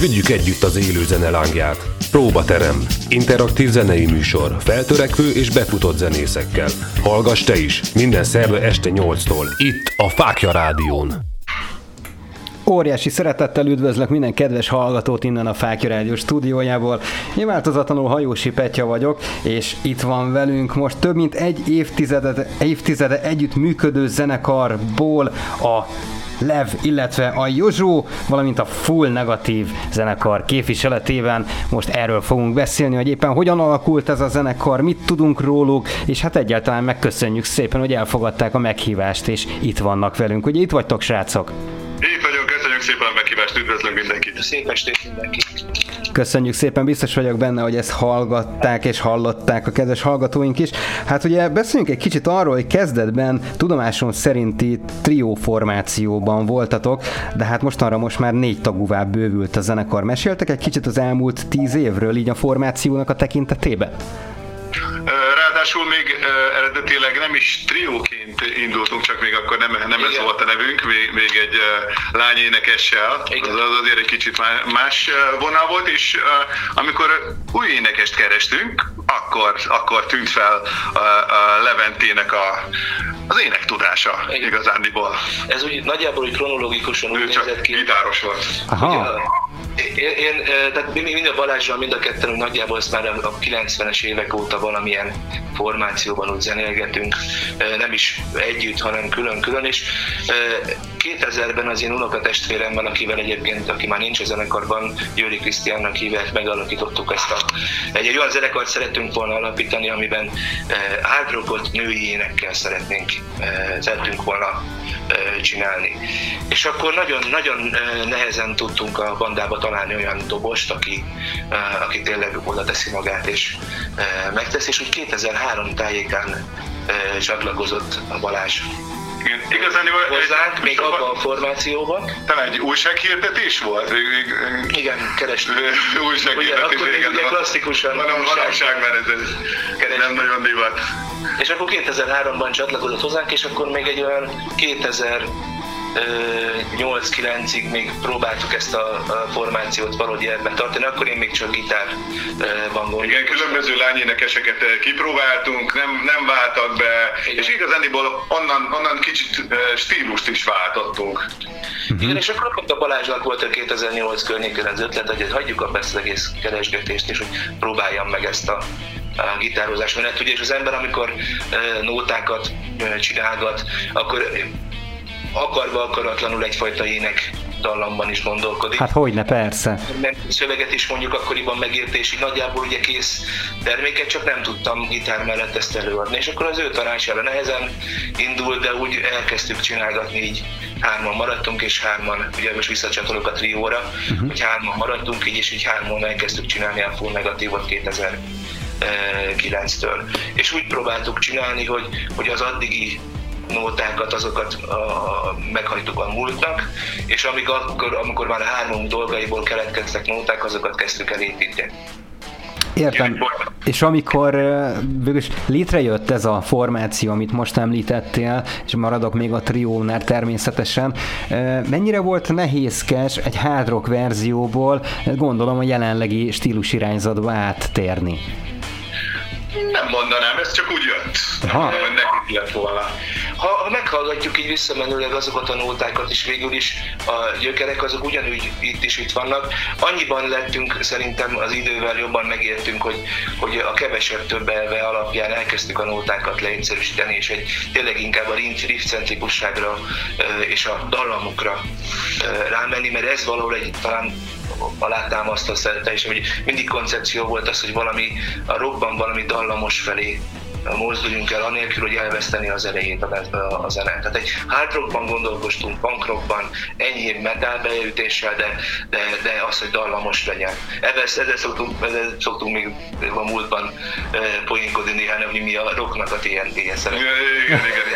Vigyük együtt az élő zene lángját. Próbaterem. Interaktív zenei műsor. Feltörekvő és befutott zenészekkel. Hallgass te is. Minden szerve este 8-tól. Itt a Fákja Rádión. Óriási szeretettel üdvözlök minden kedves hallgatót innen a Fákja Rádió stúdiójából. Én változatlanul Hajósi Petya vagyok, és itt van velünk most több mint egy évtizede, évtizede együtt működő zenekarból a Lev, illetve a Jozsó, valamint a Full Negatív zenekar képviseletében. Most erről fogunk beszélni, hogy éppen hogyan alakult ez a zenekar, mit tudunk róluk, és hát egyáltalán megköszönjük szépen, hogy elfogadták a meghívást, és itt vannak velünk. Ugye itt vagytok, srácok? Itt vagyunk, köszönjük szépen a meghívást, üdvözlök mindenkit. Szép estét mindenkit. Köszönjük szépen, biztos vagyok benne, hogy ezt hallgatták és hallották a kedves hallgatóink is. Hát ugye beszéljünk egy kicsit arról, hogy kezdetben tudomásom szerinti trió formációban voltatok, de hát mostanra most már négy tagúvá bővült a zenekar. Meséltek egy kicsit az elmúlt tíz évről így a formációnak a tekintetében? Ráadásul még eredetileg nem is trióként indultunk, csak még akkor nem, nem ez volt a nevünk, még, még egy lányénekessel, az, az azért egy kicsit más vonal volt, és amikor új énekest kerestünk, akkor, akkor tűnt fel a, a Leventének a, az ének tudása Igen. igazándiból. Ez úgy nagyjából úgy kronológikusan úgy nézett ki. gitáros volt. Aha. Ugye, én, én, tehát mind a Balázsral, mind a ketten, hogy nagyjából ezt már a 90-es évek óta valamilyen formációban úgy zenélgetünk, nem is együtt, hanem külön-külön, és 2000-ben az én unokatestvéremben, akivel egyébként, aki már nincs a zenekarban, Győri Krisztiánnak hívett, megalakítottuk ezt a... Egy, egy olyan zenekart szeretünk volna alapítani, amiben hard rockot női énekkel szeretnénk, szeretünk volna csinálni. És akkor nagyon-nagyon nehezen tudtunk a bandába találni olyan dobost, aki, aki tényleg oda teszi magát és megtesz, és úgy 2003 tájékán csatlakozott a Balázs igen, igazán hozzánk, még abban a formációban. Talán egy újsághirdetés volt? Igen, kerestünk. újsághirdetés, akkor igen. Ugye klasszikusan. Manapság már ez, ez nem nagyon divat. És akkor 2003-ban csatlakozott hozzánk, és akkor még egy olyan 2000 8-9-ig még próbáltuk ezt a, formációt valahogy életben tartani, akkor én még csak gitárban gondoltam. Igen, különböző lányénekeseket kipróbáltunk, nem, nem váltak be, Igen. és igazániból onnan, onnan kicsit stílust is váltottunk. Uh-huh. Igen, és akkor pont a Balázsnak volt a 2008 környékén az ötlet, hogy hagyjuk a ezt az egész keresgetést, és hogy próbáljam meg ezt a, a gitározás menet. Ugye, és az ember, amikor e, nótákat e, csinálgat, akkor akarva akaratlanul egyfajta ének dallamban is gondolkodik. Hát hogyne, persze. Mert szöveget is mondjuk akkoriban megértési nagyjából ugye kész terméket, csak nem tudtam gitár mellett ezt előadni. És akkor az ő tanácsára nehezen indult, de úgy elkezdtük csinálgatni, így hárman maradtunk, és hárman, ugye most visszacsatolok a trióra, uh-huh. hogy hárman maradtunk, így és így hárman elkezdtük csinálni a full negatívot 2000 9-től. És úgy próbáltuk csinálni, hogy, hogy az addigi nótákat, azokat a, meghagytuk a múltnak, és amíg akkor, amikor már a három dolgaiból keletkeztek nóták, azokat kezdtük el építeni. Értem. És amikor végülis létrejött ez a formáció, amit most említettél, és maradok még a triónál természetesen, mennyire volt nehézkes egy hard rock verzióból, gondolom a jelenlegi stílusirányzatba áttérni? Nem mondanám, ez csak úgy jött. Aha. Nem, nekik lett volna. Ha, ha meghallgatjuk így visszamenőleg azokat a nótákat is végül is, a gyökerek azok ugyanúgy itt is itt vannak. Annyiban lettünk szerintem az idővel jobban megértünk, hogy, hogy a kevesebb több elve alapján elkezdtük a nótákat leegyszerűsíteni, és egy tényleg inkább a riffcentrikusságra és a dallamokra rámenni, mert ez valahol egy talán alátámasztva szerinte, és hogy mindig koncepció volt az, hogy valami a rockban valami dallamos felé mozduljunk el, anélkül, hogy elveszteni az erejét a, a, zene. Tehát egy hard rockban gondolkoztunk, punk rockban, enyhébb metal beütéssel, de, de, de az, hogy dallamos legyen. Ezzel, ezzel, szoktunk, ezzel szoktunk még a múltban e, poénkodni néha, hogy mi a rocknak a TNT-je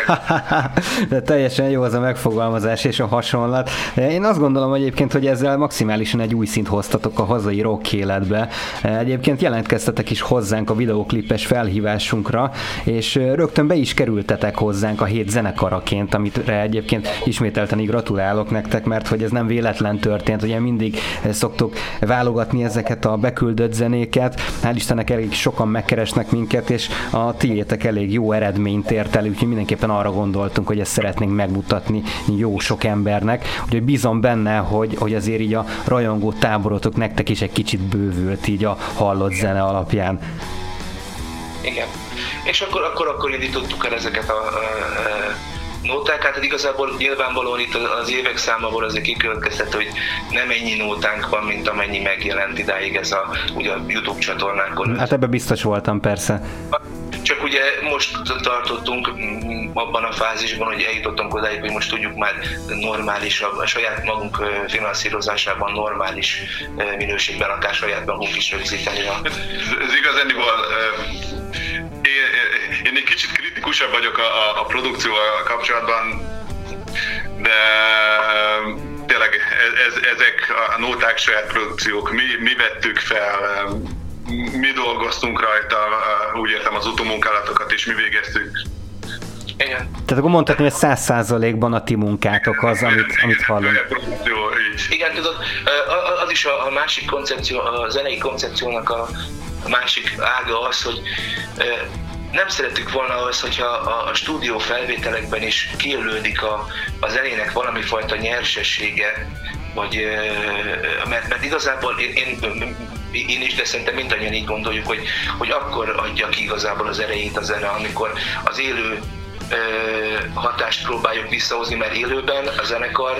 De teljesen jó az a megfogalmazás és a hasonlat. Én azt gondolom egyébként, hogy ezzel maximálisan egy új szint hoztatok a hazai rock életbe. Egyébként jelentkeztetek is hozzánk a videoklipes felhívásunkra, és rögtön be is kerültetek hozzánk a hét zenekaraként, amit egyébként ismételten gratulálok nektek, mert hogy ez nem véletlen történt, ugye mindig szoktuk válogatni ezeket a beküldött zenéket. Hál' Istennek elég sokan megkeresnek minket, és a tiétek elég jó eredményt ért el, úgyhogy mindenképpen arra gondoltunk, hogy ezt szeretnénk megmutatni jó sok embernek. Úgyhogy bízom benne, hogy, hogy azért így a rajongó táborotok nektek is egy kicsit bővült így a hallott zene alapján. Igen. És akkor, akkor, akkor indítottuk el ezeket a, a, a nóták, hát igazából nyilvánvalóan itt az évek számából azért kikövetkeztető, hogy nem ennyi nótánk van, mint amennyi megjelent idáig ez a, ugye a YouTube csatornákon. Hát ebbe biztos voltam, persze. Csak ugye most tartottunk abban a fázisban, hogy eljutottunk odáig, hogy most tudjuk már normálisabb, a saját magunk finanszírozásában normális minőségben, akár saját magunk is rögzíteni. Ez, ez igazániból én, én egy kicsit kritikusabb vagyok a, a, a produkcióval kapcsolatban, de tényleg ez, ezek a nóták saját produkciók, mi, mi vettük fel, mi dolgoztunk rajta, úgy értem az utómunkálatokat is mi végeztük. Igen. Tehát akkor mondhatni, hogy száz százalékban a ti munkátok az, amit, amit hallunk. Igen, tudod, az is a másik koncepció, a zenei koncepciónak a másik ága az, hogy nem szeretük volna az, hogyha a, stúdió felvételekben is kijelöldik a, a zenének valami fajta nyersessége, vagy, mert, mert igazából én, én, én is, de szerintem mindannyian így gondoljuk, hogy, hogy akkor adja ki igazából az erejét a zene, amikor az élő hatást próbáljuk visszahozni, mert élőben a zenekar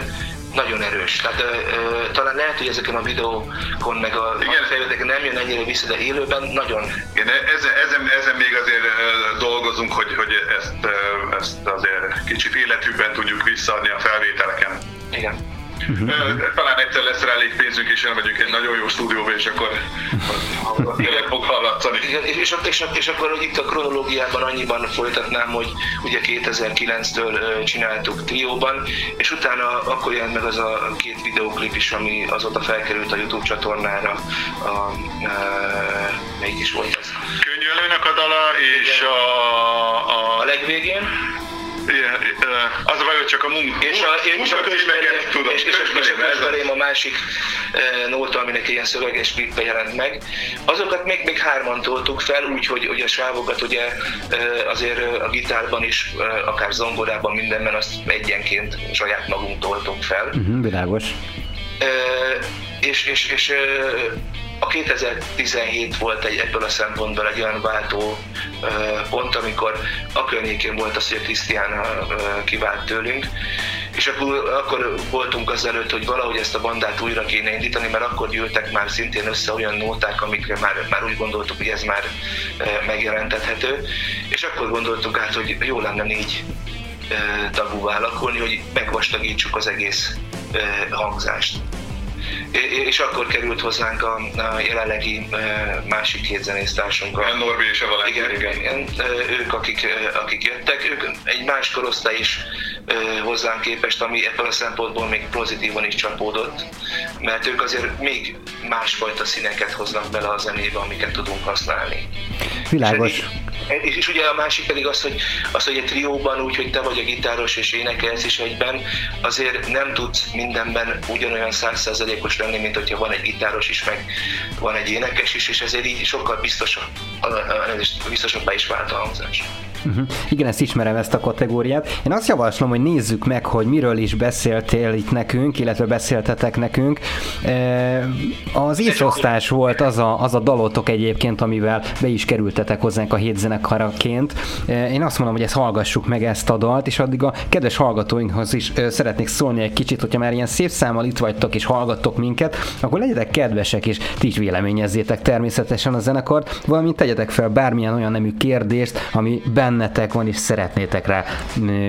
nagyon erős. Tehát ö, ö, talán lehet, hogy ezeken a videókon meg a felvételeken nem jön ennyire vissza, de élőben nagyon. Igen, ezen, ezen, ezen még azért dolgozunk, hogy, hogy ezt, ezt azért kicsit életükben tudjuk visszaadni a felvételeken. Igen. Uh-huh. Talán egyszer lesz rá elég pénzünk, és elmegyünk egy nagyon jó stúdióba, és akkor tényleg fog hallatszani. És, és, és, és akkor itt a kronológiában annyiban folytatnám, hogy ugye 2009-től csináltuk trióban, és utána akkor jelent meg az a két videóklip is, ami azóta felkerült a YouTube csatornára. A, a, melyik is volt ez? Könyvelőnek a dala, és a, a, a legvégén az a baj, hogy csak a munka. És a, és, a közbelém, tudom. És, és, és a közbelém a másik e, nóta, aminek ilyen szöveges klippe jelent meg. Azokat még, még hárman toltuk fel, úgyhogy hogy a sávokat ugye e, azért a gitárban is, e, akár zongorában, mindenben azt egyenként saját magunk toltunk fel. Uh-huh, világos. E, és, és, és a 2017 volt egy ebből a szempontból egy olyan váltó pont, amikor a környékén volt az, hogy a Krisztián kivált tőlünk, és akkor, akkor voltunk az előtt, hogy valahogy ezt a bandát újra kéne indítani, mert akkor gyűltek már szintén össze olyan nóták, amikre már, már úgy gondoltuk, hogy ez már megjelentethető, és akkor gondoltuk át, hogy jó lenne négy tagúvá alakulni, hogy megvastagítsuk az egész hangzást és akkor került hozzánk a, a jelenlegi másik két zenésztársunk. A Norbi és a igen, igen, igen, ők, akik, akik jöttek, ők egy más korosztály is hozzánk képest, ami ebből a szempontból még pozitívan is csapódott, mert ők azért még másfajta színeket hoznak bele a zenébe, amiket tudunk használni. Világos. És, és, és ugye a másik pedig az, hogy, az, hogy egy trióban úgy, hogy te vagy a gitáros és énekelsz is egyben, azért nem tudsz mindenben ugyanolyan százszerzelékos lenni, mint hogyha van egy gitáros is, meg van egy énekes is, és ezért így sokkal biztosabb, biztosabbá is vált a hangzás. Uh-huh. Igen, ezt ismerem, ezt a kategóriát. Én azt javaslom, hogy nézzük meg, hogy miről is beszéltél itt nekünk, illetve beszéltetek nekünk. E, az észosztás volt az a, az a dalotok egyébként, amivel be is kerültetek hozzánk a hétzenekaraként. E, én azt mondom, hogy ezt hallgassuk meg ezt a dalt, és addig a kedves hallgatóinkhoz is szeretnék szólni egy kicsit, hogyha már ilyen szép számmal itt vagytok és hallgattok minket, akkor legyetek kedvesek, és ti is véleményezzétek természetesen a zenekart, valamint tegyetek fel bármilyen olyan nemű kérdést, ami benne bennetek van, és szeretnétek rá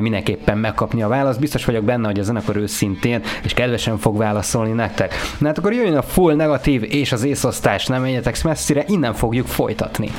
mindenképpen megkapni a választ. Biztos vagyok benne, hogy a zenekar őszintén és kedvesen fog válaszolni nektek. Na hát akkor jöjjön a full negatív és az észosztás, nem menjetek messzire, innen fogjuk folytatni.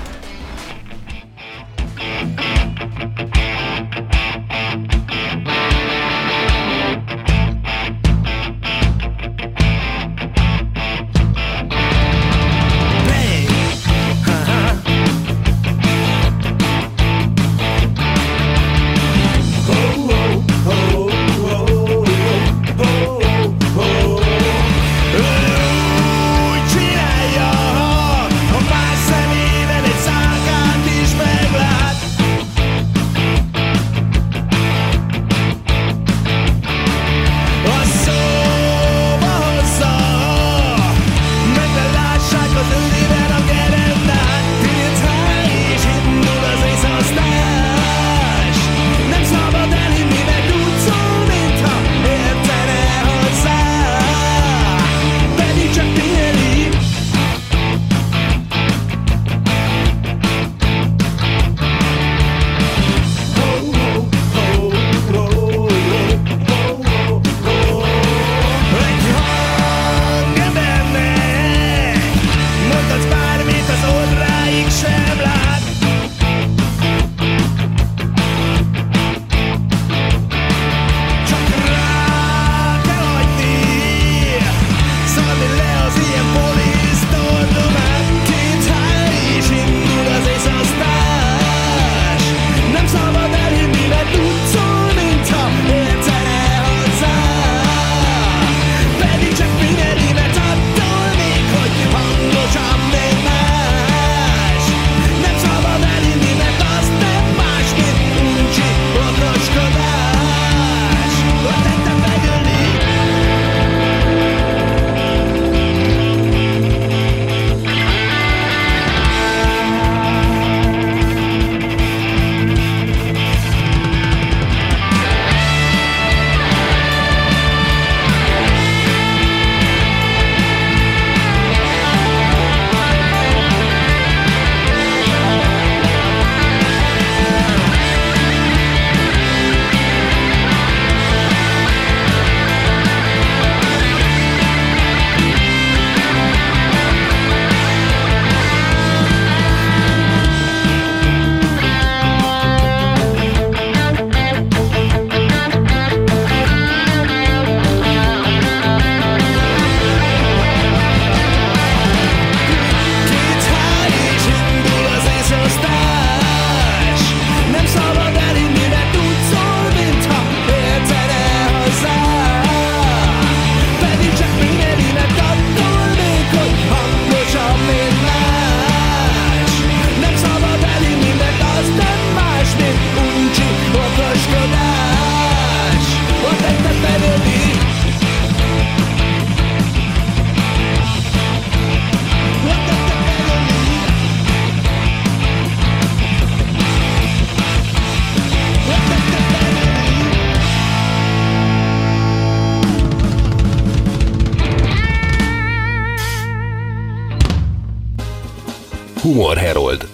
Humor Herold.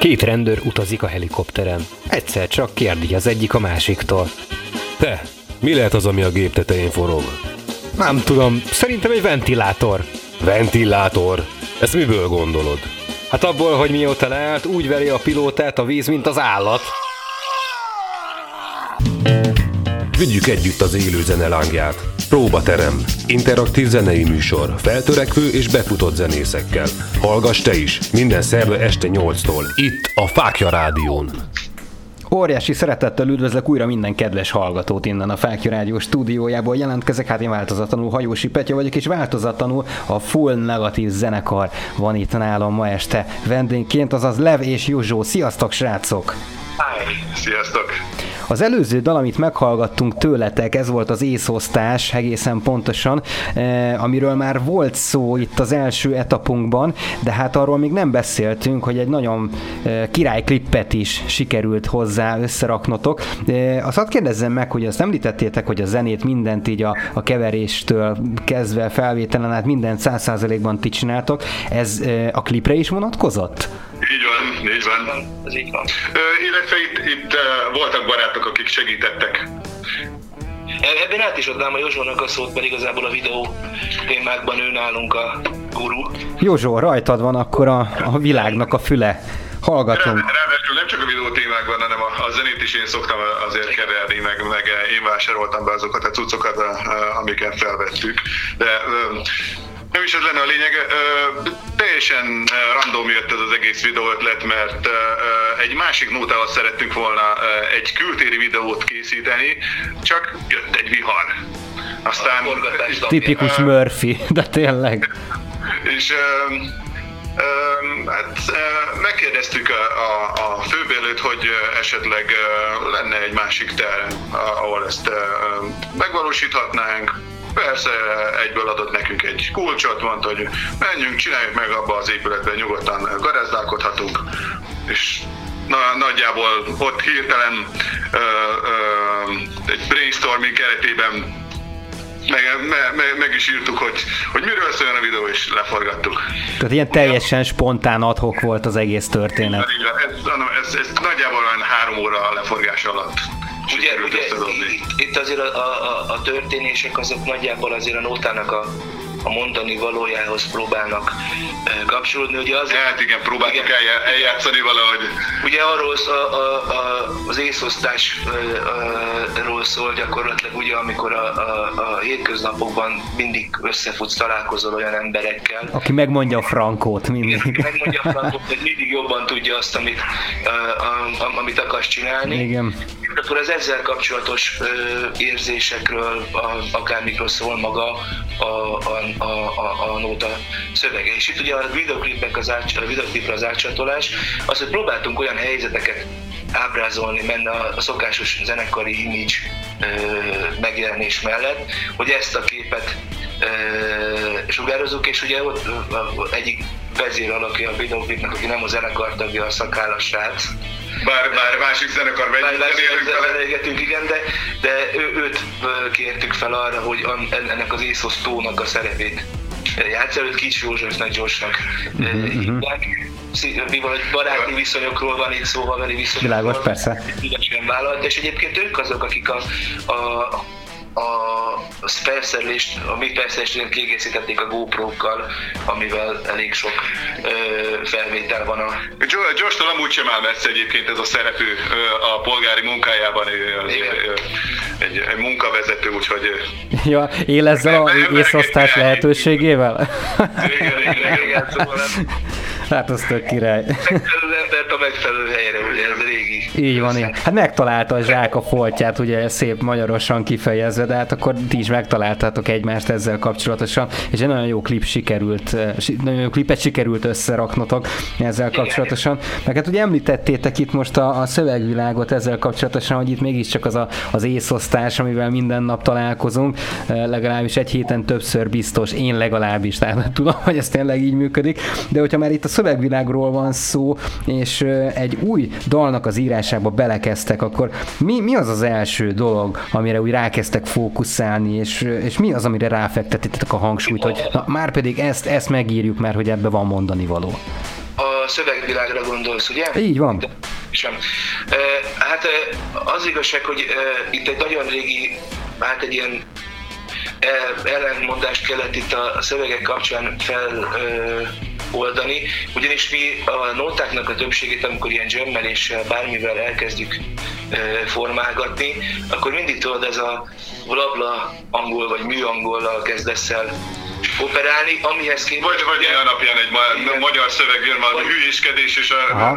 Két rendőr utazik a helikopteren. Egyszer csak kérdi az egyik a másiktól. Te, mi lehet az, ami a gép tetején forog? Nem tudom, szerintem egy ventilátor. Ventilátor? Ezt miből gondolod? Hát abból, hogy mióta leállt, úgy veri a pilótát a víz, mint az állat. Vigyük együtt az élő zene lángját. Próbaterem. Interaktív zenei műsor. Feltörekvő és befutott zenészekkel. Hallgass te is. Minden szerve este 8-tól. Itt a Fákja Rádión. Óriási szeretettel üdvözlök újra minden kedves hallgatót innen a Fákja Rádió stúdiójából. Jelentkezek, hát én változatlanul Hajósi Petya vagyok, és változatlanul a Full Negatív zenekar van itt nálam ma este vendégként, azaz Lev és Józsó. Sziasztok, srácok! Hi. Sziasztok! Az előző dal, amit meghallgattunk tőletek, ez volt az észosztás egészen pontosan, eh, amiről már volt szó itt az első etapunkban, de hát arról még nem beszéltünk, hogy egy nagyon eh, királyklippet is sikerült hozzá összeraknotok. Eh, azt hadd kérdezzem meg, hogy azt említettétek, hogy a zenét mindent így a, a keveréstől kezdve felvételen át mindent száz százalékban ti csináltok. Ez eh, a klipre is vonatkozott? Így van, így van. Ez így van. Ö, illetve itt, itt uh, voltak barátok, akik segítettek. Ebben át is adnám a Józsónak a szót, mert igazából a videó témákban ő nálunk a guru. Józsó, rajtad van akkor a, a világnak a füle. Hallgatunk. Rá- Ráadásul nem csak a videó témákban, hanem a, a zenét is én szoktam azért keverni, meg, meg én vásároltam be azokat a cuccokat, a- a- amiket felvettük. De ö, nem is ez lenne a lényeg, teljesen random jött ez az egész videó ötlet, mert egy másik nótával szerettünk volna egy kültéri videót készíteni, csak jött egy vihar. Aztán. Tipikus Murphy, de tényleg. és hát, megkérdeztük a, a, a főbérlőt, hogy esetleg lenne egy másik terem, a- ahol ezt megvalósíthatnánk. Persze egyből adott nekünk egy kulcsot, mondta, hogy menjünk, csináljuk meg abba az épületben, nyugodtan garázdálkodhatunk. És na, nagyjából ott hirtelen ö, ö, egy brainstorming keretében meg, me, me, meg is írtuk, hogy, hogy miről szóljon a videó, és leforgattuk. Tehát ilyen teljesen spontán adhok volt az egész történet. Van, Ez, ez, ez nagyjából olyan három óra a leforgás alatt sikerült ugye összedobni. itt, itt azért a, a, a történések azok nagyjából azért a nótának a, a mondani valójához próbálnak kapcsolódni. Ugye az, Hát igen, próbáltuk Igen. eljá- eljátszani valahogy. Ugye arról sz- a, a, a, az észosztásról szól gyakorlatilag, ugye, amikor a, a, a hétköznapokban mindig összefutsz, találkozol olyan emberekkel, Aki megmondja a frankót mindig. aki megmondja a frankot, hogy mindig jobban tudja azt, amit, a, a, a, amit akarsz csinálni. Igen. Akkor az ezzel kapcsolatos ö, érzésekről, a, akármikről szól maga a, a, a, a, a nóta szövege. És itt ugye a videoklipnek az, át, a videoklipre az átcsatolás, az, hogy próbáltunk olyan helyzeteket ábrázolni menne a, szokásos zenekari image megjelenés mellett, hogy ezt a képet ö, sugározunk, és ugye ott egyik vezér alakja a videoklipnek, aki nem a zenekar tagja, a szakállas srác, Bár, bár másik zenekar beszélgetünk, igen, de, de ő, őt kértük fel arra, hogy ennek az Észos tónak a szerepét játsz előtt Kis Józsefnek gyorsnak Mhm, hívják. Szí- Mivel egy baráti viszonyokról van itt szó, haveri viszonyokról. Világos, persze. Ügyesen vállalt, és egyébként ők azok, akik a, a a felszerelést, a mi felszerelést kiegészítették a GoPro-kkal, amivel elég sok ö, felvétel van a Jo- Josh-tól amúgy sem áll messze egyébként ez a szerepű ö, a polgári munkájában, ő ö, egy, egy munkavezető, úgyhogy Ja, él ezzel a észosztás lehetőségével? Igen, igen, igen, szóval Hát az tök király. Embert a megfelelő helyre, ugye ez régi. Így van, igen. Hát megtalálta a zsák a foltját, ugye szép magyarosan kifejezve, de hát akkor ti is megtaláltátok egymást ezzel kapcsolatosan, és egy nagyon jó klip sikerült, eh, nagyon jó klipet sikerült összeraknotok ezzel kapcsolatosan. Meg hát ugye említettétek itt most a, a szövegvilágot ezzel kapcsolatosan, hogy itt mégiscsak az a, az észosztás, amivel minden nap találkozunk, eh, legalábbis egy héten többször biztos, én legalábbis, tehát tudom, hogy ez tényleg így működik, de hogyha már itt a szövegvilágról van szó, és egy új dalnak az írásába belekezdtek, akkor mi, mi az az első dolog, amire úgy rákezdtek fókuszálni, és, és mi az, amire ráfektetettek a hangsúlyt, hogy na, már pedig ezt, ezt megírjuk, mert hogy ebbe van mondani való? A szövegvilágra gondolsz, ugye? Így van. De, sem. Hát az igazság, hogy itt egy nagyon régi, hát egy ilyen ellentmondást kellett itt a szövegek kapcsán feloldani, ugyanis mi a nótáknak a többségét, amikor ilyen jammel és bármivel elkezdjük formálgatni, akkor mindig tudod ez a blabla angol vagy műangollal kezdesz el operálni, amihez képest... Vagy, vagy ilyen napján egy ma- magyar szöveg jön, valami hülyéskedés, és a,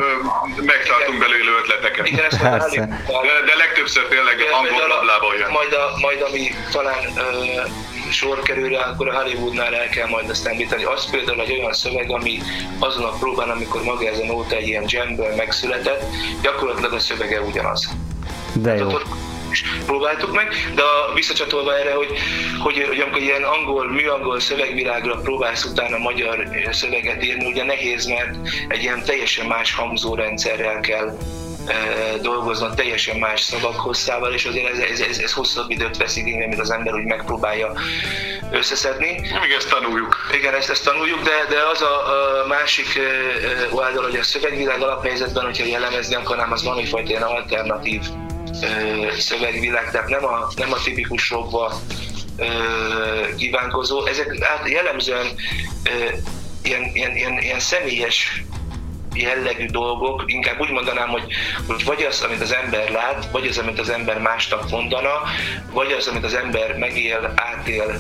megtartunk belőle ötleteket. Igen, ezt de, de legtöbbször tényleg angol lablából jön. Majd, a, majd ami talán uh, sor kerül rá, akkor a Hollywoodnál el kell majd azt említeni. Az például egy olyan szöveg, ami azon a próbán, amikor maga ez a nóta egy ilyen jamből megszületett, gyakorlatilag a szövege ugyanaz. De jó. Tehát is próbáltuk meg, de a, visszacsatolva erre, hogy, hogy, hogy amikor ilyen angol, műangol szövegvilágra próbálsz utána magyar szöveget írni, ugye nehéz, mert egy ilyen teljesen más hangzórendszerrel kell dolgoznak teljesen más szavak hosszával, és azért ez, ez, ez, ez hosszabb időt vesz igénybe, mint az ember úgy megpróbálja összeszedni. Még ezt tanuljuk. Igen, ezt, ezt tanuljuk, de, de az a, a másik oldal, hogy a szövegvilág alaphelyzetben, hogyha jellemezni akarnám, az van egyfajta ilyen alternatív szövegvilág, tehát nem a, nem a tipikus rockba kívánkozó. Ezek hát jellemzően ilyen, ilyen, ilyen, ilyen személyes jellegű dolgok, inkább úgy mondanám, hogy, hogy vagy az, amit az ember lát, vagy az, amit az ember másnak mondana, vagy az, amit az ember megél, átél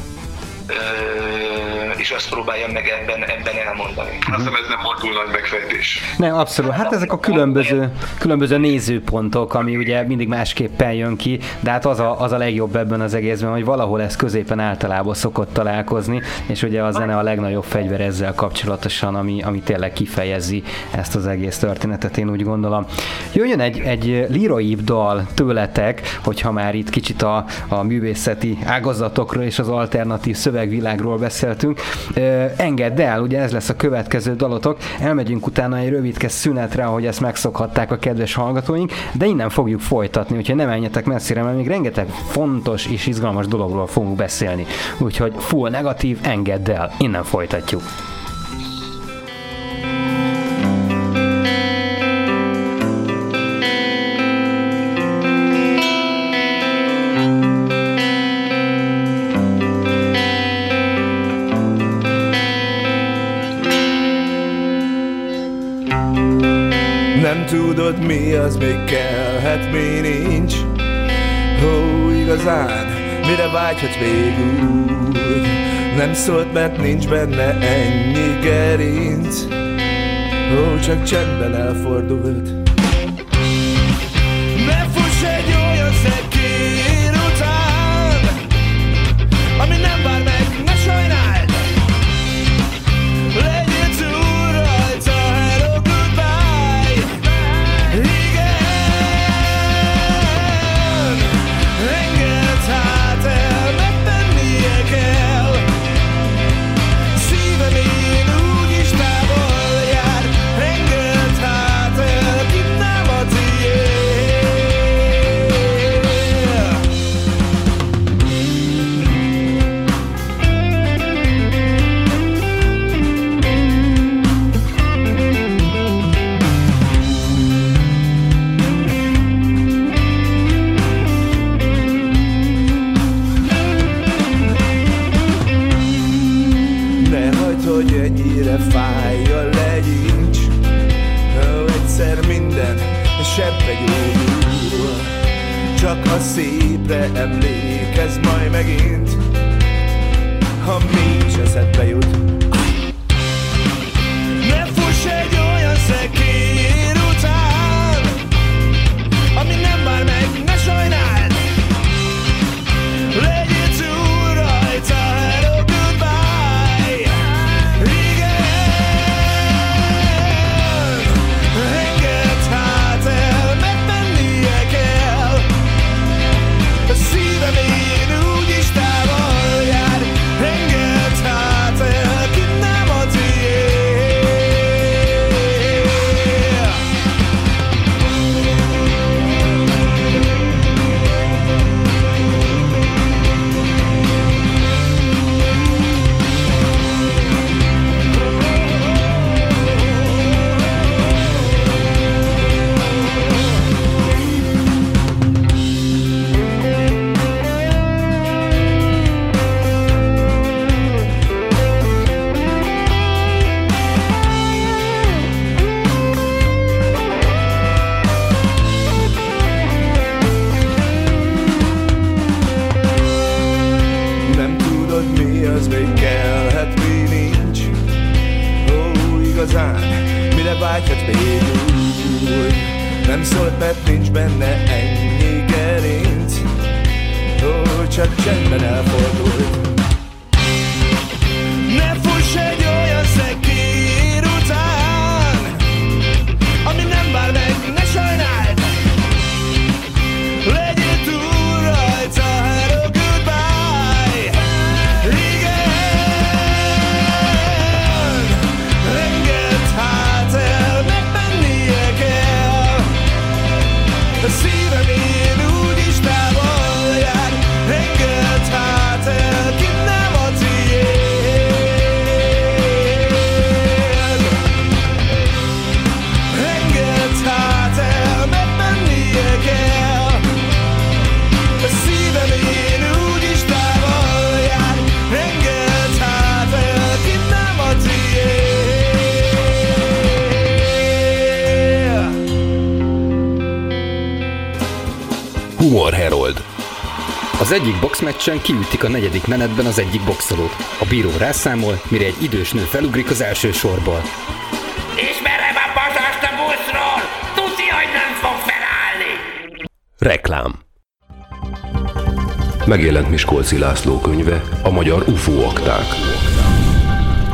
és azt próbálja meg ebben, ebben elmondani. Azt hiszem ez nem volt túl nagy megfejtés. Nem, abszolút. Hát ezek a különböző, különböző nézőpontok, ami ugye mindig másképpen jön ki, de hát az a, az a legjobb ebben az egészben, hogy valahol ez középen általában szokott találkozni, és ugye a zene a legnagyobb fegyver ezzel kapcsolatosan, ami, ami tényleg kifejezi ezt az egész történetet, én úgy gondolom. Jöjjön egy, egy líroibb dal tőletek, hogyha már itt kicsit a, a művészeti ágazatokról és az alternatív szöveg szövegvilágról beszéltünk. Engedd el, ugye ez lesz a következő dalotok. Elmegyünk utána egy rövidke szünetre, ahogy ezt megszokhatták a kedves hallgatóink, de innen fogjuk folytatni, úgyhogy ne menjetek messzire, mert még rengeteg fontos és izgalmas dologról fogunk beszélni. Úgyhogy full negatív, engedd el, innen folytatjuk. Tudod mi az még kellhet, mi nincs. Ó, igazán, mire vágyhatsz még úgy Nem szólt, mert nincs benne ennyi gerinc. Ó, csak csendben elfordult egyik boxmeccsen kiütik a negyedik menetben az egyik boxolót. A bíró rászámol, mire egy idős nő felugrik az első sorból. Ismerem a pasast a buszról! Tudja, hogy nem fog felállni! Reklám. Megjelent Miskolci László könyve, a magyar UFO akták.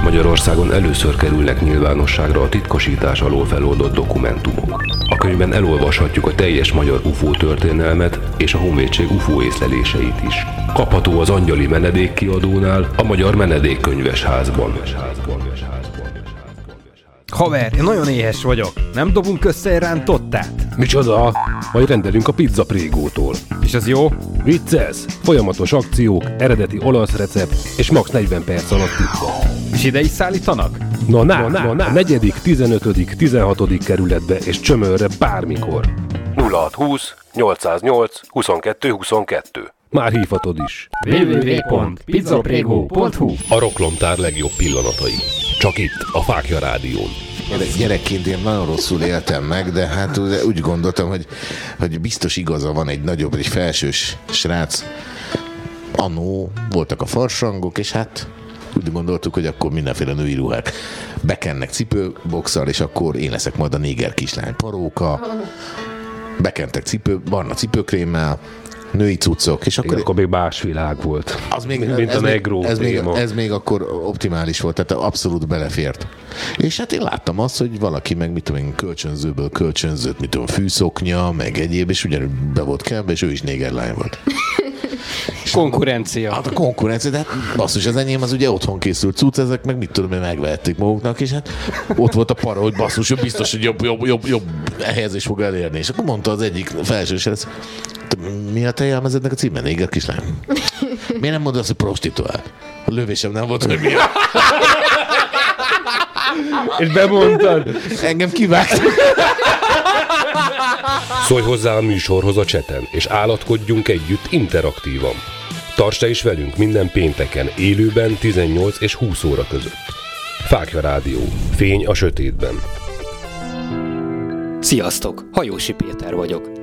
Magyarországon először kerülnek nyilvánosságra a titkosítás alól feloldott dokumentumok. A könyvben elolvashatjuk a teljes magyar UFO történelmet és a honvédség UFO észleléseit is. Kapható az Angyali Menedék kiadónál, a Magyar Menedékkönyves házban. Haver, én nagyon éhes vagyok. Nem dobunk össze egy rántottát? Micsoda? Majd rendelünk a pizza prégótól. És az jó? Vicces! Folyamatos akciók, eredeti olasz recept és max 40 perc alatt pizza. És ide is szállítanak? Na, na, na, na, a negyedik, 15., 16. kerületbe és csömörre bármikor. 0620 808 22 22. Már hívhatod is. www.pizzaprego.hu A roklomtár legjobb pillanatai. Csak itt, a Fákja Rádión. Gyerek, gyerekként én nagyon rosszul éltem meg, de hát úgy gondoltam, hogy, hogy biztos igaza van egy nagyobb, egy felsős srác. Annó voltak a farsangok, és hát úgy gondoltuk, hogy akkor mindenféle női ruhák bekennek cipőboxal, és akkor én leszek majd a néger kislány paróka. Bekentek cipő, barna cipőkrémmel, női cuccok, és Igen, akkor, akkor még más világ volt. az még, Mint ez, a még, negró ez, még, ez még akkor optimális volt, tehát abszolút belefért. És hát én láttam azt, hogy valaki meg mit tudom én, kölcsönzőből kölcsönzött, mit tudom, fűszoknya, meg egyéb, és ugyanúgy be volt kelve, és ő is négerlány volt. Konkurencia. Hát a konkurencia, de hát basszus, az enyém az ugye otthon készült cucc, ezek meg mit tudom én, megvehették maguknak, és hát ott volt a para, hogy basszus, ő biztos, hogy jobb, jobb, jobb, jobb helyezés fog elérni. És akkor mondta az egyik felsős, ez, mi a te jelmezednek a címe? Néger kislány? Miért nem mondod azt, hogy prostituál? A lövésem nem volt, hogy mi. És bemondtad? Engem kivágt. Szólj hozzá a műsorhoz a cseten, és állatkodjunk együtt interaktívan. Tarts te is velünk minden pénteken, élőben 18 és 20 óra között. Fákja Rádió. Fény a sötétben. Sziasztok! Hajósi Péter vagyok.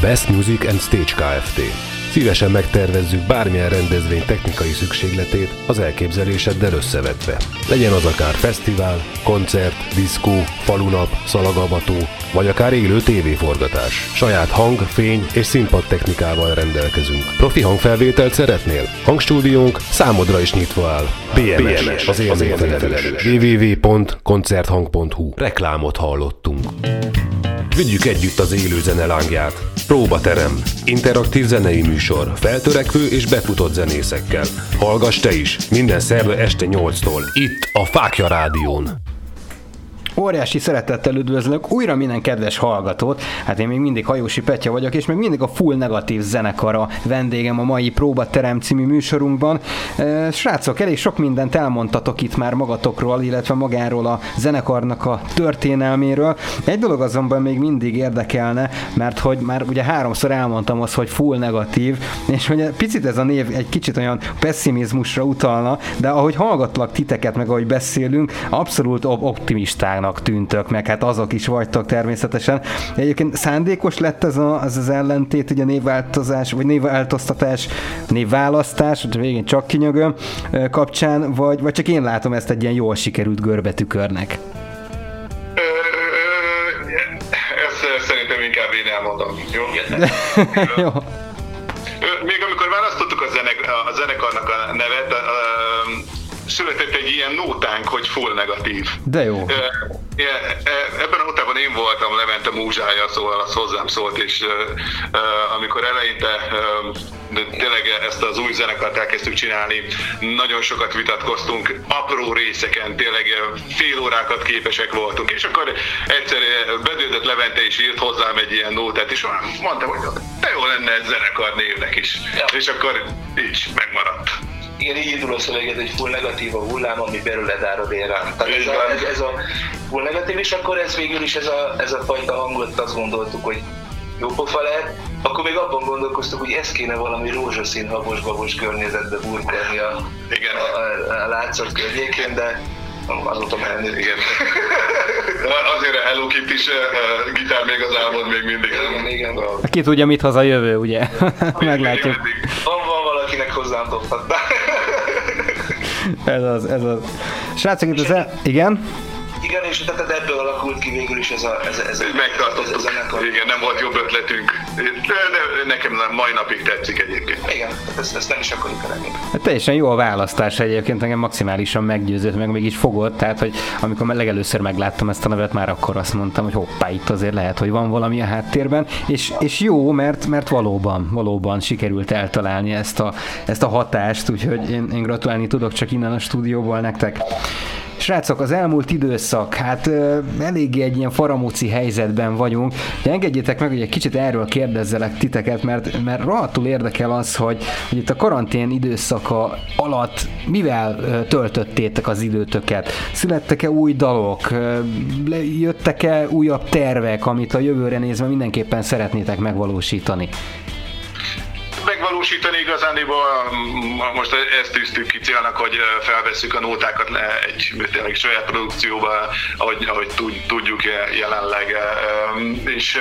Best Music and Stage Kft. Szívesen megtervezzük bármilyen rendezvény technikai szükségletét az elképzeléseddel összevetve. Legyen az akár fesztivál, koncert, diszkó, falunap, szalagavató, vagy akár élő tévéforgatás. Saját hang, fény és színpad technikával rendelkezünk. Profi hangfelvételt szeretnél? Hangstúdiónk számodra is nyitva áll. PMS, PMS az érzékfelelős. www.koncerthang.hu Reklámot hallottunk. Vigyük együtt az élő zene lángját. Próbaterem. Interaktív zenei műsor. Feltörekvő és befutott zenészekkel. Hallgass te is. Minden szerve este 8-tól. Itt a Fákja Rádión. Óriási szeretettel üdvözlök újra minden kedves hallgatót. Hát én még mindig Hajósi Petya vagyok, és még mindig a Full Negatív zenekara vendégem a mai Próbaterem című műsorunkban. Srácok, elég sok mindent elmondtatok itt már magatokról, illetve magáról a zenekarnak a történelméről. Egy dolog azonban még mindig érdekelne, mert hogy már ugye háromszor elmondtam azt, hogy full negatív, és hogy picit ez a név egy kicsit olyan pessimizmusra utalna, de ahogy hallgatlak titeket, meg ahogy beszélünk, abszolút optimisták furcsának tűntök, meg hát azok is vagytok természetesen. Egyébként szándékos lett ez, a, az, az ellentét, ugye névváltozás, vagy névváltoztatás, névválasztás, végén csak kinyögöm kapcsán, vagy, vagy csak én látom ezt egy ilyen jól sikerült görbetükörnek? Ezt szerintem inkább én elmondom, jó? jó. Született egy ilyen nótánk, hogy full negatív. De jó. Ebben a notában én voltam Levente múzsája, szóval az hozzám szólt, és amikor eleinte tényleg ezt az új zenekart elkezdtük csinálni, nagyon sokat vitatkoztunk, apró részeken, tényleg fél órákat képesek voltunk, és akkor egyszer bedődött Levente is írt hozzám egy ilyen nótát, és mondtam, hogy de jó lenne egy zenekar névnek is. Ja. És akkor így megmaradt igen, így indul a szöveget, egy full negatív a hullám, ami belőled árad ér rám. Tehát ez a, ez, ez a full negatív, és akkor ez végül is ez a, ez a fajta hangot azt gondoltuk, hogy jó pofa lehet, akkor még abban gondolkoztuk, hogy ez kéne valami rózsaszín habos-babos környezetbe burkolni a, igen. a, a, a látszat környékén, de azóta menni. Igen. Azért a Hello Kitty is uh, gitár még az álmod még mindig. Igen, igen. Ki tudja, mit haza jövő, ugye? Meglátjuk. Van, van valakinek hozzám dobhat. ez az, ez az. Srácok, itt az el... Igen? Igen, és tehát ebből alakult ki végül is ez a, ez, ez, ez Megtartottuk. Ez, ez Igen, nem volt jobb ötletünk. De, de nekem mai napig tetszik egyébként. Igen, ezt, ezt nem is akarjuk elengedni. Hát teljesen jó a választás egyébként, engem maximálisan meggyőzött, meg még is fogott, tehát hogy amikor legelőször megláttam ezt a nevet, már akkor azt mondtam, hogy hoppá, itt azért lehet, hogy van valami a háttérben, és, és jó, mert, mert valóban, valóban sikerült eltalálni ezt a, ezt a hatást, úgyhogy én, én gratulálni tudok csak innen a stúdióból nektek. Srácok, az elmúlt időszak, hát eléggé egy ilyen faramúci helyzetben vagyunk. De engedjétek meg, hogy egy kicsit erről kérdezzelek titeket, mert, mert rohadtul érdekel az, hogy, hogy itt a karantén időszaka alatt mivel töltöttétek az időtöket? Születtek-e új dalok? Jöttek-e újabb tervek, amit a jövőre nézve mindenképpen szeretnétek megvalósítani? Megvalósítani igazániból most ezt tűztük ki célnak, hogy felveszük a nótákat egy tényleg saját produkcióba, ahogy, ahogy tudjuk jelenleg, és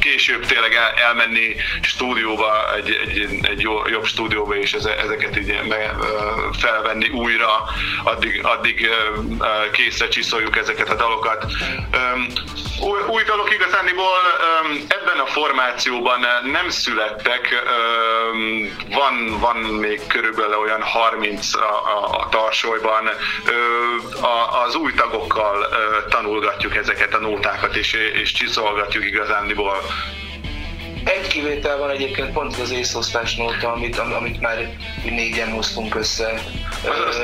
később tényleg elmenni stúdióba, egy, egy, egy jobb stúdióba, és ezeket így felvenni újra, addig, addig készre csiszoljuk ezeket a dalokat. Új, új dalok igazániból ebben a formációban nem születtek, van, van még körülbelül olyan 30 a, a, a tarsolyban. A, az új tagokkal tanulgatjuk ezeket a nótákat, és, és csiszolgatjuk igazándiból. Egy kivétel van egyébként pont az észosztás nóta, amit, amit már négyen hoztunk össze. Az, az,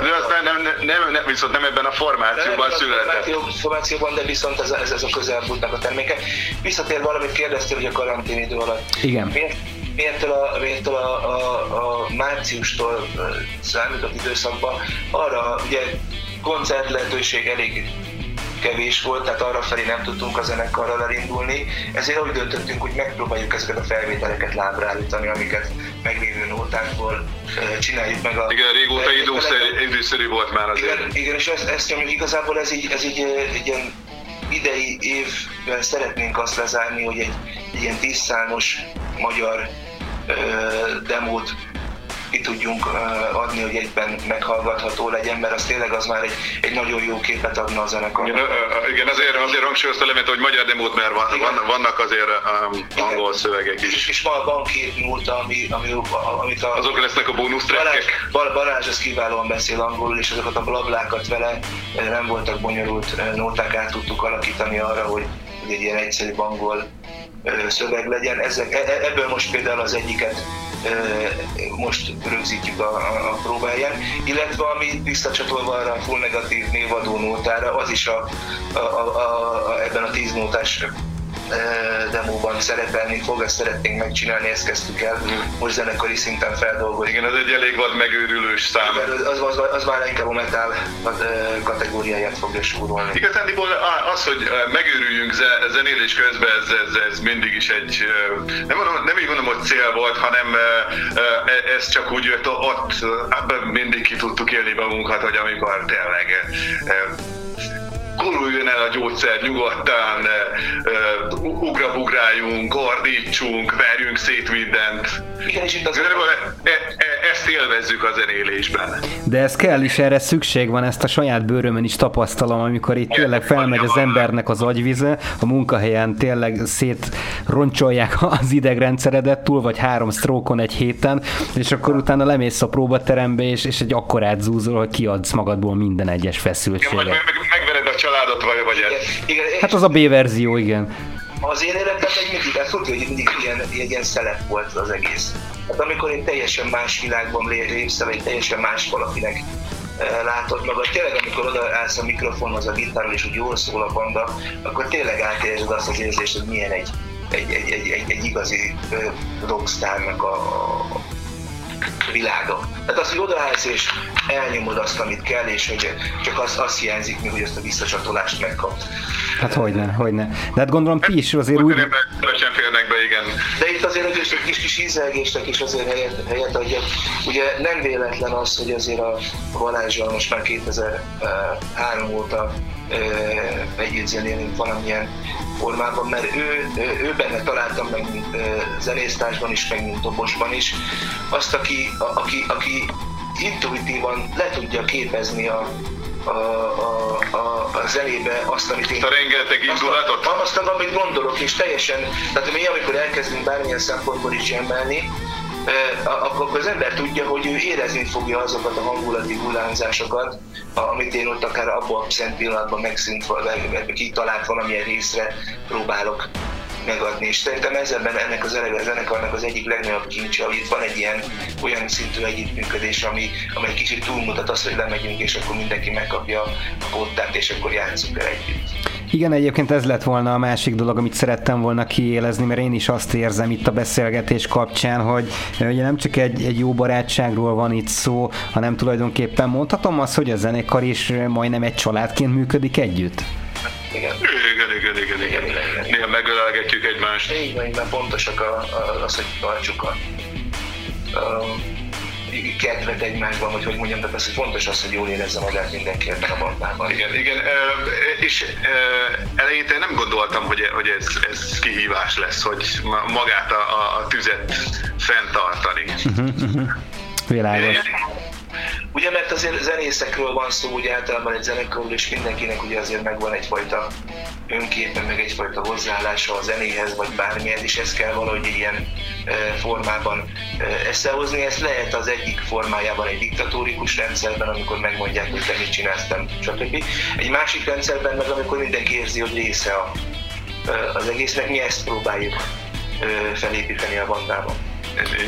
de az nem, nem, nem, nem, viszont nem ebben a formációban nem született. formációban, de viszont ez, ez, ez a közelmúltnak a terméke. Visszatér valamit kérdeztél, hogy a karantén idő alatt. Igen. Miért, miértől a, miértől a, a, a márciustól számított időszakban arra ugye koncert lehetőség elég kevés volt, tehát arra felé nem tudtunk a zenekarral elindulni, ezért úgy döntöttünk, hogy megpróbáljuk ezeket a felvételeket lábra állítani, amiket meglévő nótákból csináljuk meg a... Igen, régóta időszerű, időszerű volt már azért. Igen, igen és ezt, ezt nyomjuk, igazából ez így, ez így egy ilyen idei évben szeretnénk azt lezárni, hogy egy, egy ilyen tízszámos magyar ö, demót ki tudjunk adni, hogy egyben meghallgatható legyen, mert az tényleg az már egy, egy nagyon jó képet adna a zenekar. Igen, igen azért, azért hangsúlyozta Lemet, hogy magyar demót, mert van, van, vannak azért um, angol szövegek is. És, és van, van két múlta, ami, ami, amit a... Azok lesznek a bónusz trekkek? Balázs, Balázs az kiválóan beszél angolul, és azokat a blablákat vele nem voltak bonyolult nóták, át tudtuk alakítani arra, hogy, hogy egy ilyen egyszerű angol szöveg legyen. Ezek, e, e, ebből most például az egyiket most rögzítjük a, a, próbáján, illetve ami visszacsatolva arra a full negatív névadó nótára, az is a, a, a, a, ebben a tíz nótás demóban szerepelni fog, ezt szeretnénk megcsinálni, ezt kezdtük el most zenekari szinten feldolgozni. Igen, ez egy elég vad megőrülős szám. Az, az, az, az már inkább a metal kategóriáját fogja súrolni. Igazándiból az, hogy megőrüljünk zenélés közben, ez, ez, ez mindig is egy, nem, mondom, nem így mondom, hogy cél volt, hanem ez csak úgy jött ott, ebben mindig ki tudtuk élni magunkat, hogy amikor tényleg guruljon el a gyógyszer nyugodtan, ugrabugráljunk, ordítsunk, verjünk szét mindent. Igen, és itt az... E, e, ezt élvezzük a zenélésben. De ez kell is, erre szükség van, ezt a saját bőrömön is tapasztalom, amikor itt tényleg felmegy az embernek az agyvize, a munkahelyen tényleg szétroncsolják az idegrendszeredet túl, vagy három sztrókon egy héten, és akkor utána lemész a próbaterembe, és, és egy akkorát zúzol, hogy kiadsz magadból minden egyes feszültséget. Ja, meg, meg, megvered a családot, vagy, vagy ez. Igen, hát az a B verzió, igen. Az én életemben egy mindig, hát tudja, hogy mindig ilyen, ilyen szelep volt az egész. Hát amikor egy teljesen más világban lépsz egy teljesen más valakinek látod magad. Tényleg, amikor odaállsz a mikrofonhoz, a gitárral, és úgy jól szól a banda, akkor tényleg átérzed azt az érzést, hogy milyen egy, egy, egy, egy, egy, egy igazi rockstárnak a, a világa. Tehát az, hogy odaállsz és elnyomod azt, amit kell, és hogy csak az, az hiányzik még, hogy ezt a visszacsatolást megkapsz. Hát hogyne, hogyne. De hát gondolom ti is azért úgy... Sem férnek be, igen. De itt azért egy kis, kis ízelgésnek is azért helyet, helyet adja. Ugye nem véletlen az, hogy azért a Balázsral most már 2003 óta együtt zenélünk valamilyen formában, mert ő, ő benne találtam meg, mint zenésztársban is, meg mint dobosban is, azt, aki, aki, aki intuitívan le tudja képezni a, a, a, a, a zenébe azt, amit én... A rengeteg indulatot? Azt, azt, amit gondolok, és teljesen, tehát mi amikor elkezdünk bármilyen szempontból is jammelni, akkor az ember tudja, hogy ő érezni fogja azokat a hangulati hullámzásokat, amit én ott akár abban a szent pillanatban megszűnt, vagy kitalált valamilyen részre próbálok megadni. És szerintem ez ebben ennek az elege zenekarnak az egyik legnagyobb kincse, hogy itt van egy ilyen olyan szintű együttműködés, ami, egy kicsit túlmutat azt, hogy lemegyünk, és akkor mindenki megkapja a pottát, és akkor játszunk el együtt. Igen, egyébként ez lett volna a másik dolog, amit szerettem volna kiélezni, mert én is azt érzem itt a beszélgetés kapcsán, hogy ugye nem csak egy, egy jó barátságról van itt szó, hanem tulajdonképpen mondhatom azt, hogy a zenekar is majdnem egy családként működik együtt. Igen. Igen, igen, igen, igen. igen. Néha megölelgetjük egymást. Így van, így pontosak a, a, az, hogy tartsuk a, a kedvet egymásban, vagy hogy mondjam, tehát az, hogy fontos az, hogy jól érezze magát mindenki ebben a bandában. Igen, igen, és eleinte nem gondoltam, hogy, hogy ez, ez kihívás lesz, hogy magát a, a tüzet fenntartani. Világos. Ugye, mert azért zenészekről van szó, ugye általában egy zenekarról, és mindenkinek ugye azért megvan egyfajta önképe, meg egyfajta hozzáállása a zenéhez, vagy bármilyen, és ezt kell valahogy ilyen formában összehozni. Ez lehet az egyik formájában egy diktatórikus rendszerben, amikor megmondják, hogy te mit csinálsz, stb. Egy másik rendszerben meg, amikor mindenki érzi, hogy része a, az egésznek, mi ezt próbáljuk felépíteni a bandában.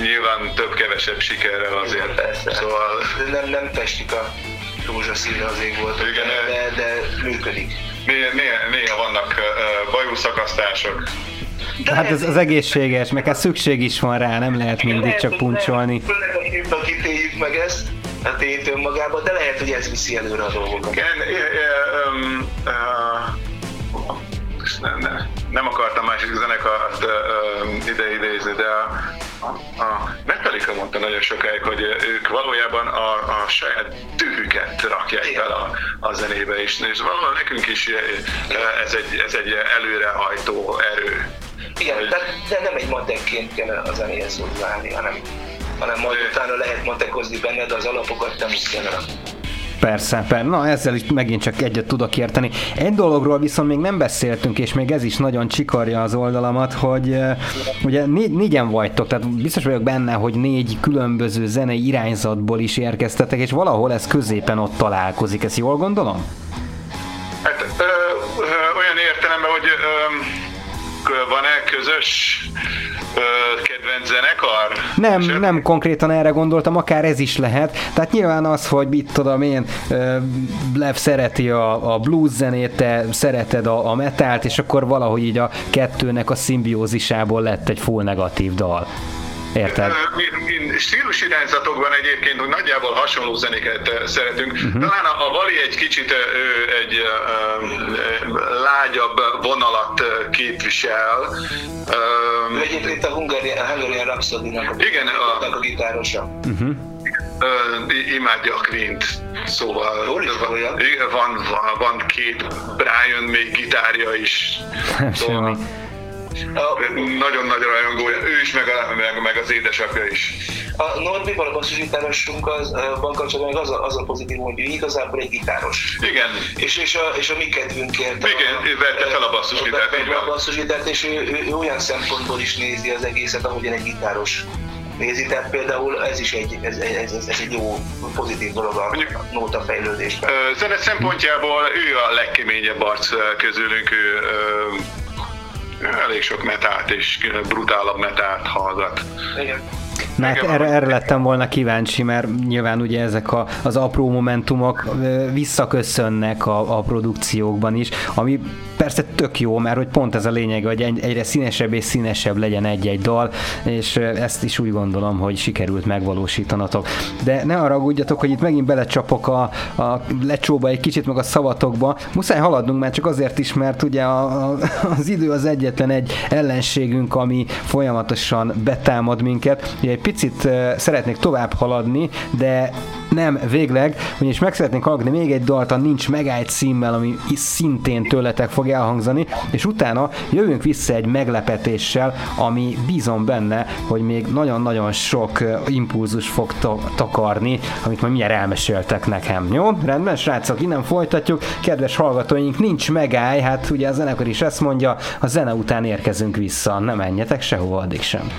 Nyilván több-kevesebb sikerrel azért. Igen, persze. Szóval... Nem, nem festjük a rózsaszínre az ég volt, Igen, de, de működik. Néha, néha, néha vannak bajuszakasztások. De hát ez az egészséges, meg hát szükség is van rá, nem lehet mindig lehet, csak puncsolni. Főleg a kitéljük meg ezt, a tényt önmagában, de lehet, hogy ez viszi előre a dolgokat. Igen, nem, nem, nem akartam másik zenekart ide idézni, de a, a Metallica mondta nagyon sokáig, hogy ők valójában a, a saját dühüket rakják el a, a zenébe is, és valahol nekünk is ez egy, ez egy előrehajtó erő. Igen, hogy... de, de nem egy matekként kell a zenéhez hozzáállni, hanem, hanem majd utána lehet matekozni benne, de az alapokat nem is kell Persze, persze. Na ezzel is megint csak egyet tudok érteni. Egy dologról viszont még nem beszéltünk, és még ez is nagyon csikarja az oldalamat, hogy ugye négy, négyen vagytok, tehát biztos vagyok benne, hogy négy különböző zenei irányzatból is érkeztetek, és valahol ez középen ott találkozik. Ezt jól gondolom? Hát ö, ö, olyan értelemben, hogy ö, van-e közös ö, kedvenc zenekar? Nem, Esetleg? nem konkrétan erre gondoltam, akár ez is lehet. Tehát nyilván az, hogy mit tudom én, Lev szereti a, a blues zenét, te szereted a, a metált, és akkor valahogy így a kettőnek a szimbiózisából lett egy full negatív dal. Érted? Ö, mi- mi Stílus irányzatokban egyébként hogy nagyjából hasonló zenéket szeretünk. Uh-huh. Talán a, a Vali egy kicsit ő egy ö, lágyabb vonalat képvisel. Ö, egyébként a Hungarian, a Hungarian Rhapsody-nak a, Igen, a- a, a gitárosa. ö, i- imádja a Clint, szóval van, van, van két Brian még gitárja is. Nem Szóval semmi. A, nagyon nagy rajongója, ő is, meg, a, meg, meg az édesapja is. a Norbival a basszusgitárosunk az, van kapcsolatban az a, az a pozitív, hogy ő igazából egy gitáros. Igen, És, és, a, és a mi kedvünkért. Igen, a, ő vette fel a basszusgitárt, vette fel a basszusgitárt, és ő, ő, ő, olyan szempontból is nézi az egészet, ahogyan egy gitáros nézi. Tehát például ez is egy, ez, ez, ez, ez egy jó, pozitív dolog a Mondjuk- nóta fejlődésben. Zene szempontjából ő a legkeményebb arc közülünk, ő elég sok metált és brutálabb metált hallgat. Igen. Na hát erre, erre lettem volna kíváncsi, mert nyilván ugye ezek a, az apró momentumok visszaköszönnek a, a produkciókban is, ami persze tök jó, mert hogy pont ez a lényeg, hogy egy- egyre színesebb és színesebb legyen egy-egy dal, és ezt is úgy gondolom, hogy sikerült megvalósítanatok. De ne arra aggódjatok, hogy itt megint belecsapok a, a lecsóba egy kicsit, meg a szavatokba. Muszáj haladnunk már csak azért is, mert ugye a, a, az idő az egyetlen egy ellenségünk, ami folyamatosan betámad minket. Ugye egy picit szeretnék tovább haladni, de nem végleg, ugyanis meg szeretnénk hallgatni még egy dalt a Nincs megállj címmel, ami szintén tőletek fog elhangzani, és utána jövünk vissza egy meglepetéssel, ami bízom benne, hogy még nagyon-nagyon sok impulzus fog ta- takarni, amit majd mindjárt elmeséltek nekem. Jó? Rendben, srácok, innen folytatjuk. Kedves hallgatóink, nincs megállj, hát ugye a zenekar is ezt mondja, a zene után érkezünk vissza, ne menjetek sehova addig sem.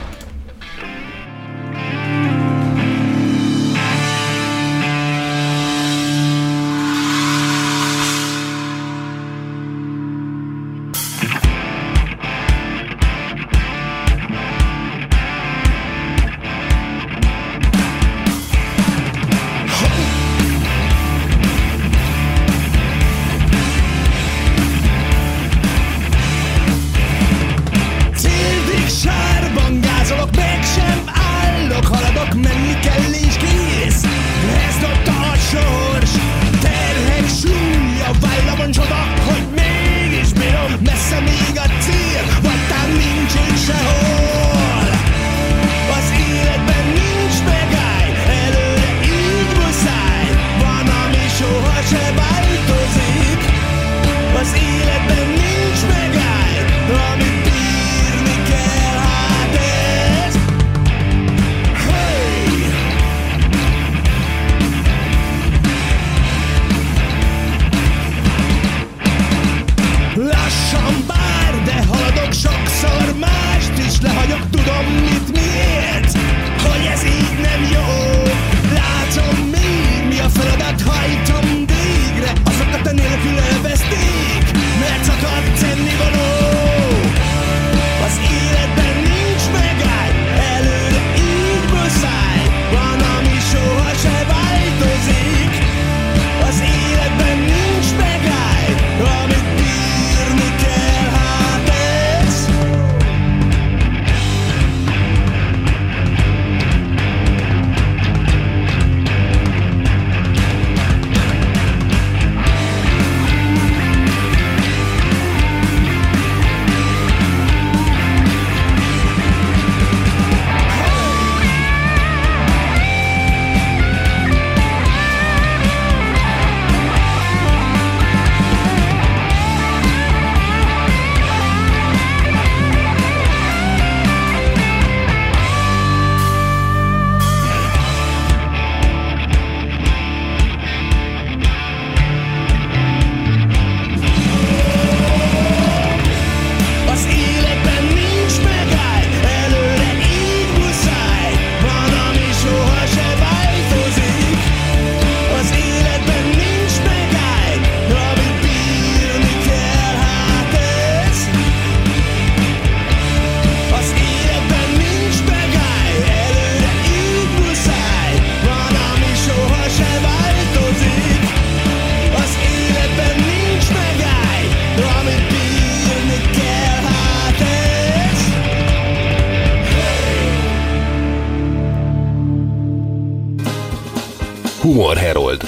Humor Herold.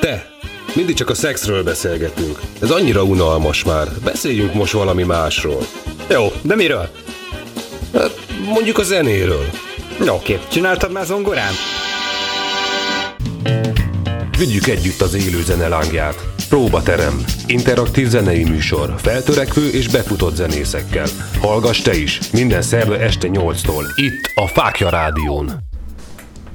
Te, mindig csak a szexről beszélgetünk. Ez annyira unalmas már. Beszéljünk most valami másról. Jó, de miről? Hát, mondjuk a zenéről. Oké, csináltad már zongorán? Vigyük együtt az élő zene lángját. Próbaterem. Interaktív zenei műsor. Feltörekvő és befutott zenészekkel. Hallgass te is. Minden szerve este 8-tól. Itt a Fákja Rádión.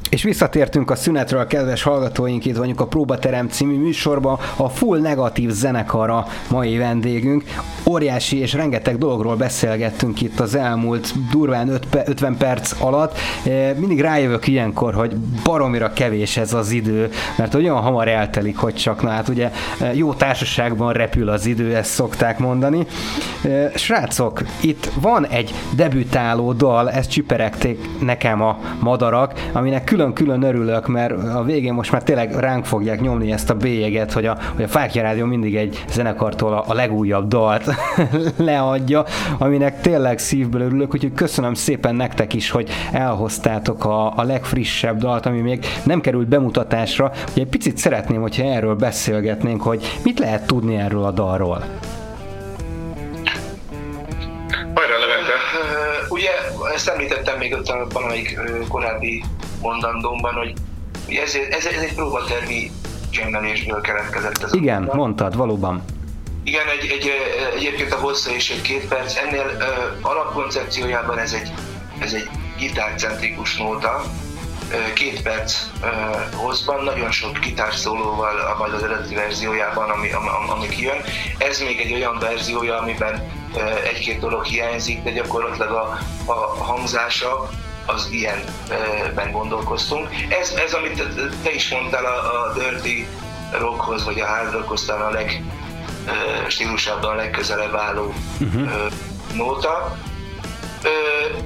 És visszatértünk a szünetről, kedves hallgatóink, itt vagyunk a Próbaterem című műsorban, a Full Negatív zenekara mai vendégünk. Óriási és rengeteg dologról beszélgettünk itt az elmúlt durván 50 perc alatt. E, mindig rájövök ilyenkor, hogy baromira kevés ez az idő, mert olyan hamar eltelik, hogy csak, na hát ugye e, jó társaságban repül az idő, ezt szokták mondani. E, srácok, itt van egy debütáló dal, ezt csiperegték nekem a madarak, aminek külön külön-külön örülök, mert a végén most már tényleg ránk fogják nyomni ezt a bélyeget, hogy a, hogy a Fákja Rádió mindig egy zenekartól a, a legújabb dalt leadja, aminek tényleg szívből örülök, úgyhogy köszönöm szépen nektek is, hogy elhoztátok a, a legfrissebb dalt, ami még nem került bemutatásra. Ugye egy picit szeretném, hogyha erről beszélgetnénk, hogy mit lehet tudni erről a dalról. Ugye ezt említettem még ott a valamelyik korábbi mondandómban, hogy ez, ez, ez egy próbatermi dzsemmelésből keletkezett. Ez Igen, a mondtad, valóban. Igen, egy, egy, egyébként a hossza is egy két perc. Ennél uh, alapkoncepciójában ez egy, ez egy gitárcentrikus nóta, két perc uh, hosszban, nagyon sok gitárszólóval, majd az eredeti verziójában, ami, ami, ami kijön. Ez még egy olyan verziója, amiben uh, egy-két dolog hiányzik, de gyakorlatilag a, a hangzása az ilyenben gondolkoztunk. Ez, ez amit te is mondtál, a, a Dirty Rockhoz, vagy a Hard Rockhoz talán a leg stílusában a legközelebb álló uh-huh. nóta. Ö,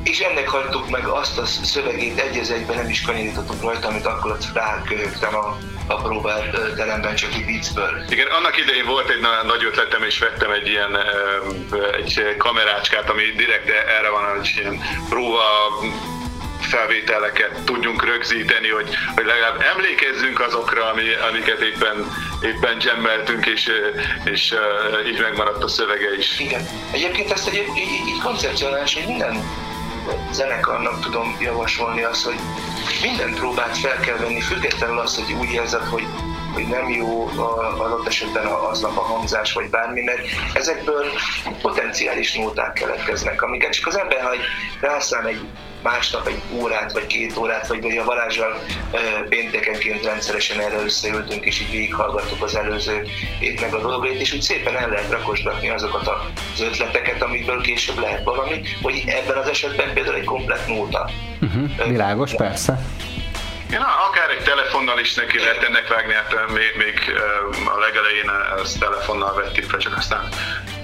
és ennek hagytuk meg azt a szövegét egy az egyben, nem is kanyarítottuk rajta, amit akkor ott ráköhögtem a, a próbálteremben csak egy viccből. Igen, annak idején volt egy nagy ötletem, és vettem egy ilyen egy kamerácskát, ami direkt erre van, egy ilyen próba felvételeket tudjunk rögzíteni, hogy, hogy legalább emlékezzünk azokra, ami, amiket éppen, éppen gemmeltünk, és, és uh, így megmaradt a szövege is. Igen. Egyébként ezt egy, így, így koncepcionális, hogy minden zenekarnak tudom javasolni azt, hogy minden próbát fel kell venni, függetlenül az, hogy úgy érzed, hogy hogy nem jó adott esetben aznap a hangzás, vagy bármi, mert ezekből potenciális nóták keletkeznek, amiket csak az ember, ha rászám egy másnap egy órát, vagy két órát, vagy, vagy a varázsal péntekenként rendszeresen erre összeültünk, és így végighallgattuk az előző évnek a dolgait, és úgy szépen el lehet rakosgatni azokat az ötleteket, amikből később lehet valami, hogy ebben az esetben például egy komplet nóta. Uh-huh, világos, persze. Ja, akár egy telefonnal is neki lehet ennek vágni, hát még, még a legelején ezt telefonnal vettük fel, csak aztán...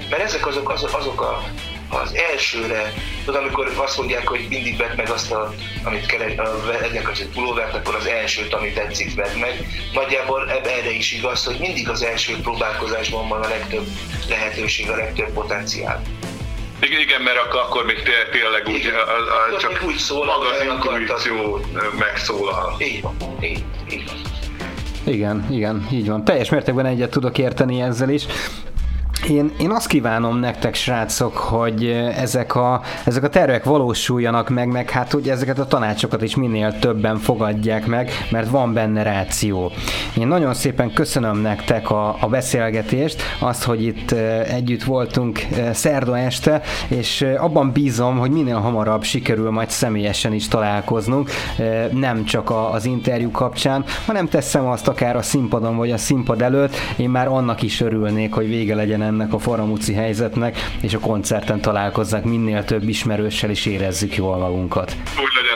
Mert ezek azok, azok, azok a az elsőre, tudod, amikor azt mondják, hogy mindig vedd meg azt, a, amit keres, ennek az egy pulóvert, akkor az elsőt, amit tetszik, vedd meg. Nagyjából erre is igaz, hogy mindig az első próbálkozásban van a legtöbb lehetőség, a legtöbb potenciál. Igen, igen, mert akkor, még tényleg úgy, igen, a, a, csak úgy szól, maga az intuíció megszólal. Így van, így, így van. Igen, igen, így van. Teljes mértékben egyet tudok érteni ezzel is. Én, én azt kívánom nektek, srácok, hogy ezek a, ezek a tervek valósuljanak meg, meg hát hogy ezeket a tanácsokat is minél többen fogadják meg, mert van benne ráció. Én nagyon szépen köszönöm nektek a, a beszélgetést, azt, hogy itt együtt voltunk szerda este, és abban bízom, hogy minél hamarabb sikerül majd személyesen is találkoznunk, nem csak az interjú kapcsán, hanem teszem azt akár a színpadon vagy a színpad előtt, én már annak is örülnék, hogy vége legyen ennek a faramúci helyzetnek, és a koncerten találkozzák minél több ismerőssel, és érezzük jól magunkat. Úgy legyen.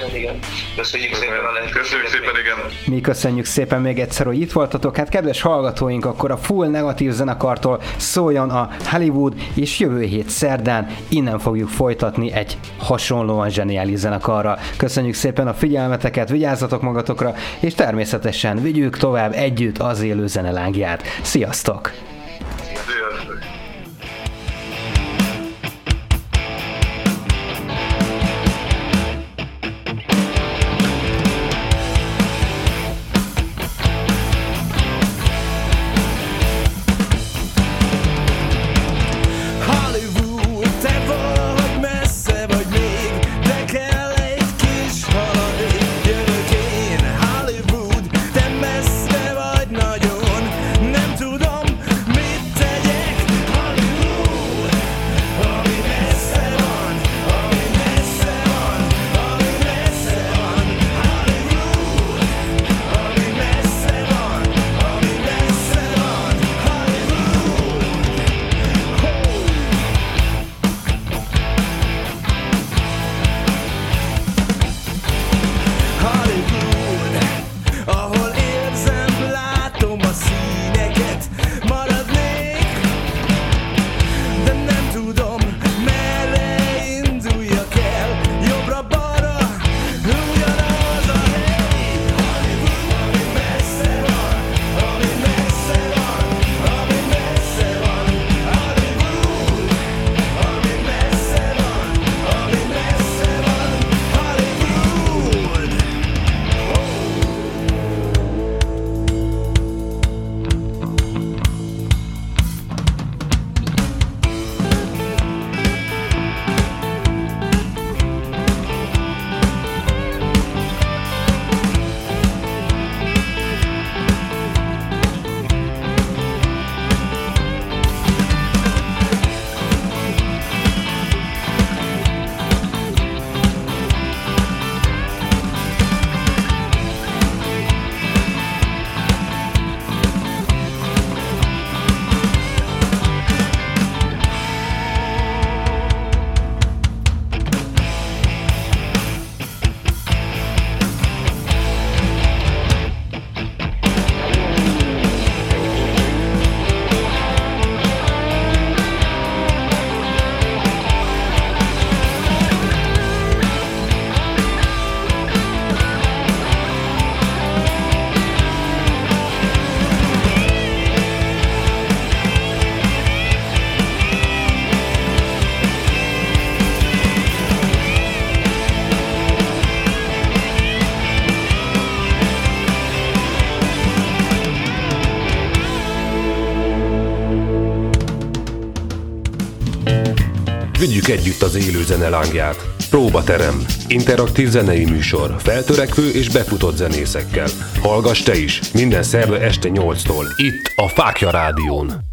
Legyen, igen. Köszönjük szépen. Köszönjük szépen, igen. Mi köszönjük szépen még egyszer, hogy itt voltatok. Hát kedves hallgatóink, akkor a Full Negatív zenekartól szóljon a Hollywood, és jövő hét szerdán innen fogjuk folytatni egy hasonlóan zseniális zenekarra. Köszönjük szépen a figyelmeteket, vigyázzatok magatokra, és természetesen vigyük tovább együtt az élő zenelángját. Sziasztok! Vigyük együtt az élő zene lángját. Próbaterem. Interaktív zenei műsor. Feltörekvő és befutott zenészekkel. Hallgass te is. Minden szerve este 8-tól. Itt a Fákja Rádión.